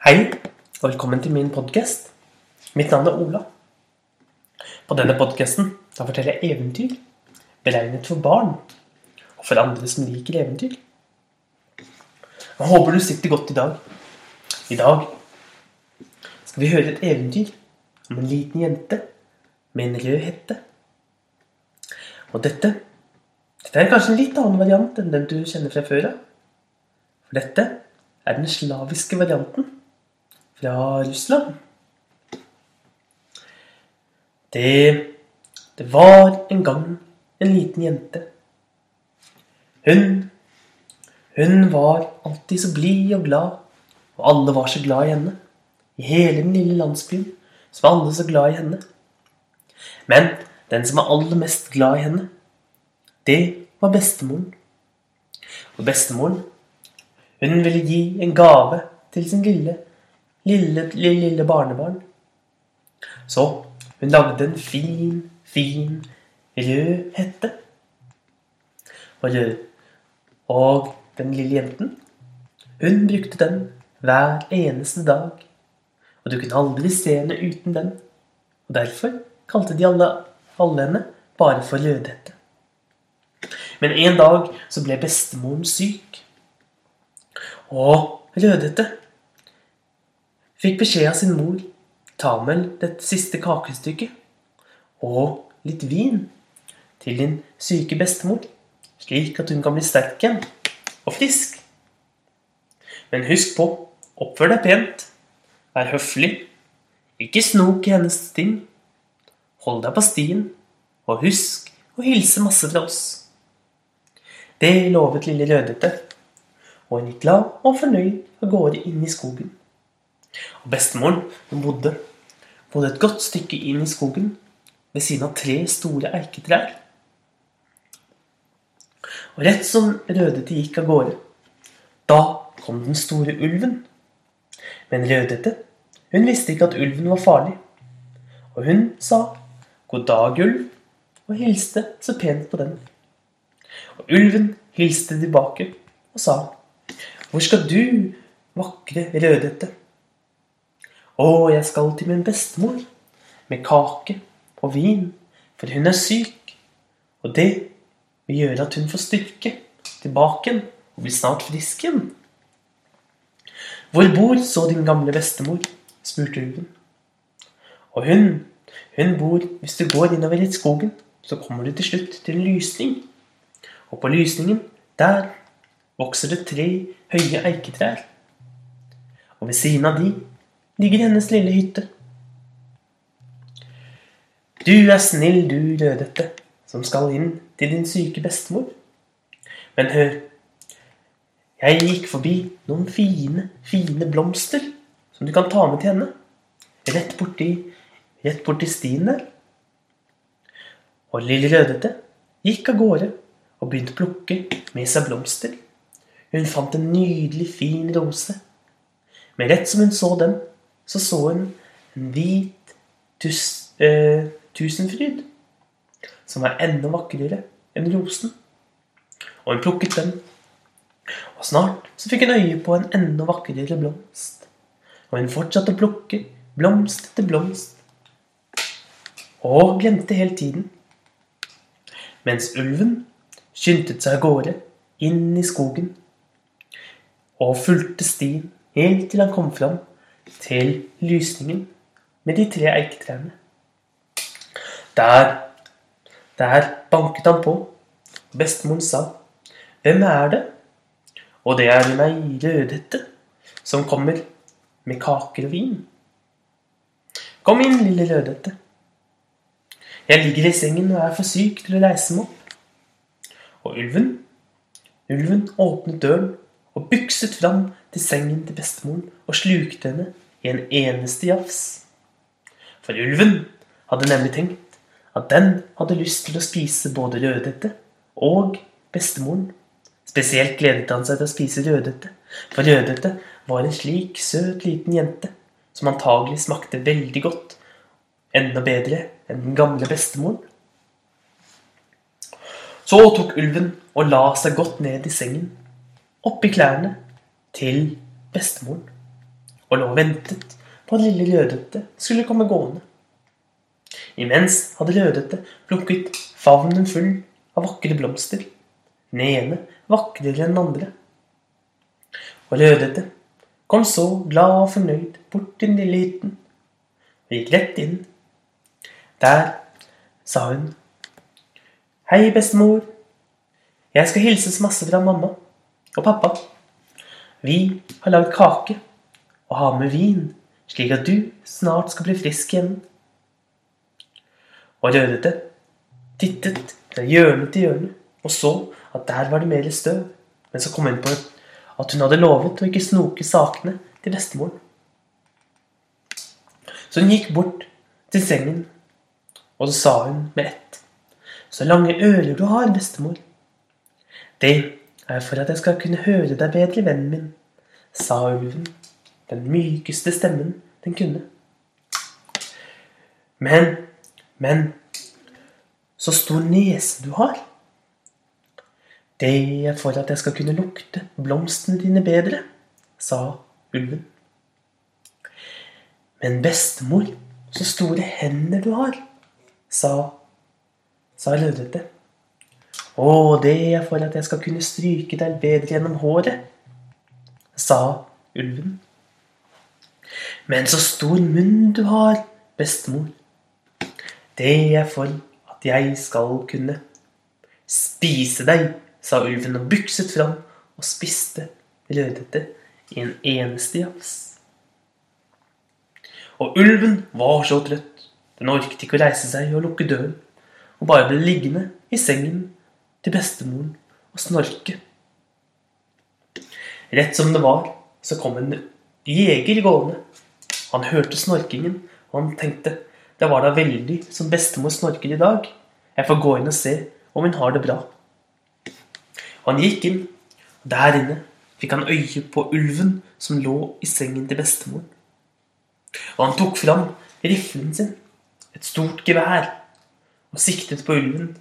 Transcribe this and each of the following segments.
Hei, velkommen til min podkast. Mitt navn er Ola. På denne podkasten forteller jeg eventyr beregnet for barn og for andre som liker eventyr. Jeg håper du sitter godt i dag. I dag skal vi høre et eventyr om en liten jente med en rød hette. Og dette, dette er kanskje en litt annen variant enn den du kjenner fra før av. For dette er den slaviske varianten fra Russland. Det, det var en gang en liten jente. Hun Hun var alltid så blid og glad, og alle var så glad i henne. I hele den lille landsbyen så var alle så glad i henne. Men den som var aller mest glad i henne, det var bestemoren. Og bestemoren, hun ville gi en gave til sin lille, lille, lille, lille barnebarn. Så hun lagde en fin, fin rød hette. Og, og den lille jenten, hun brukte den hver eneste dag. Og du kunne aldri se henne uten den. Og derfor kalte de alle, alle henne bare for Rødhette. Men en dag så ble bestemoren syk. Og Rødhette fikk beskjed av sin mor ta med det siste kakestykket og litt vin til din syke bestemor, slik at hun kan bli sterk igjen og frisk. Men husk på, oppfør deg pent, vær høflig, ikke snok i hennes ting. Hold deg på stien, og husk å hilse masse fra oss. Det lovet lille Rødhette, og hun gikk glad og fornøyd av gårde inn i skogen. Og bestemoren hun bodde, bodde et godt stykke inn i skogen ved siden av tre store eiketrær. Og rett som Rødhette gikk av gårde, da kom den store ulven. Men Rødhette hun visste ikke at ulven var farlig, og hun sa 'God dag, ulv', og hilste så pent på den. Og ulven hilste tilbake og sa 'Hvor skal du, vakre Rødhette?' 'Å, jeg skal til min bestemor med kake og vin, for hun er syk.' 'Og det vil gjøre at hun får styrke tilbake igjen og blir snart frisk igjen.' 'Hvor bor så din gamle bestemor?' spurte ulven. Og hun, hun bor Hvis du går innover i skogen, så kommer du til slutt til en lysning. Og på lysningen, der vokser det tre høye eiketrær. Og ved siden av de ligger hennes lille hytte. Du er snill, du Rødhette, som skal inn til din syke bestemor. Men hør, jeg gikk forbi noen fine, fine blomster som du kan ta med til henne. Rett borti, rett borti stien der. Og lille Rødhette gikk av gårde og begynte å plukke med seg blomster. Hun fant en nydelig, fin rose. Men rett som hun så den, så så hun en hvit tus, eh, tusenfryd som var enda vakrere enn rosen. Og hun plukket den. Og snart så fikk hun øye på en enda vakrere blomst. Og hun fortsatte å plukke blomst etter blomst. Og glemte hele tiden. Mens ulven skyndte seg av gårde inn i skogen og fulgte stien helt til han kom fram til lysningen med de tre eiketrærne. Der, der banket han på. Bestemoren sa, 'Hvem er det?' Og det er meg, Rødhette, som kommer med kaker og vin. Kom inn, lille Rødhette. Jeg ligger i sengen og er for syk til å reise meg opp. Og ulven, ulven åpnet døren og bykset fram til sengen til bestemoren og slukte henne i en eneste jafs. For ulven hadde nemlig tenkt at den hadde lyst til å spise både Rødhette og bestemoren. Spesielt gledet han seg til å spise Rødhette, for Rødhette var en slik søt liten jente som antagelig smakte veldig godt, enda bedre enn den gamle bestemoren. Så tok ulven og la seg godt ned i sengen, oppi klærne til bestemoren. og lå og ventet på at lille Rødhette skulle komme gående. Imens hadde Rødhette plukket favnen full av vakre blomster. Den ene vakrere enn den andre. Og Rødhette kom så glad og fornøyd bort til den lille hytten og gikk rett inn. Der sa hun Hei, bestemor. Jeg skal hilses masse fra mamma og pappa. Vi har lagd kake og har med vin, slik at du snart skal bli frisk igjen. Og Rødhette tittet fra hjørne til hjørne og så at der var det mer støv. Men så kom hun på at hun hadde lovet å ikke snoke sakene til bestemoren. Så hun gikk bort til sengen, og så sa hun med ett. Så lange ører du har, bestemor. Det for at jeg skal kunne høre deg bedre, vennen min, sa ulven, den mykeste stemmen den kunne. Men, men, så stor nese du har. Det er for at jeg skal kunne lukte blomstene dine bedre, sa ulven. Men bestemor, så store hender du har, sa, sa Rødhette. Å, det er for at jeg skal kunne stryke deg bedre gjennom håret, sa ulven. Men så stor munn du har, bestemor. Det er for at jeg skal kunne spise deg, sa ulven og bykset fram og spiste Rødhette i en eneste jafs. Og ulven var så trøtt. Den orket ikke å reise seg og lukke døren, og bare ble liggende i sengen til bestemoren og snorke. Rett som det var, så kom en jeger gående. Han hørte snorkingen, og han tenkte det var da veldig som bestemor snorker i dag. Jeg får gå inn og se om hun har det bra. Han gikk inn, og der inne fikk han øye på ulven som lå i sengen til bestemoren. Og han tok fram riflen sin, et stort gevær, og siktet på ulven.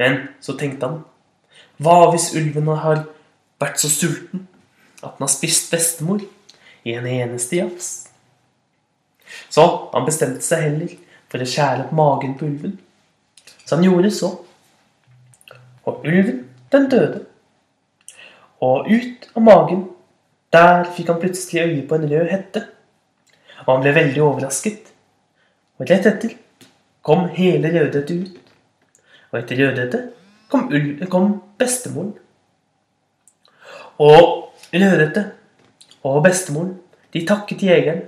Men så tenkte han Hva hvis ulven har vært så sulten at den har spist bestemor i en eneste jafs? Så han bestemte seg heller for å skjære opp magen på ulven. Så han gjorde så. Og ulven, den døde. Og ut av magen, der fikk han plutselig øye på en rød hette. Og han ble veldig overrasket. Og rett etter kom hele Rødhette ut. Og etter Rødhette kom, kom bestemoren. Og Rødhette og bestemoren de takket jegeren,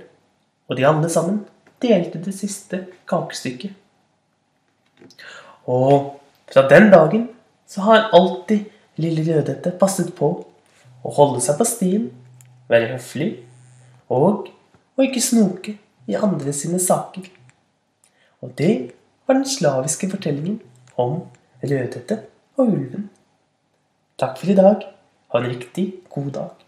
og de alle sammen delte det siste kakestykket. Og fra den dagen så har alltid lille Rødhette passet på å holde seg på stien, være høflig og og ikke snoke i andre sine saker. Og det var den slaviske fortellingen om Rødhette og ulven. Takk for i dag. Ha en riktig god dag.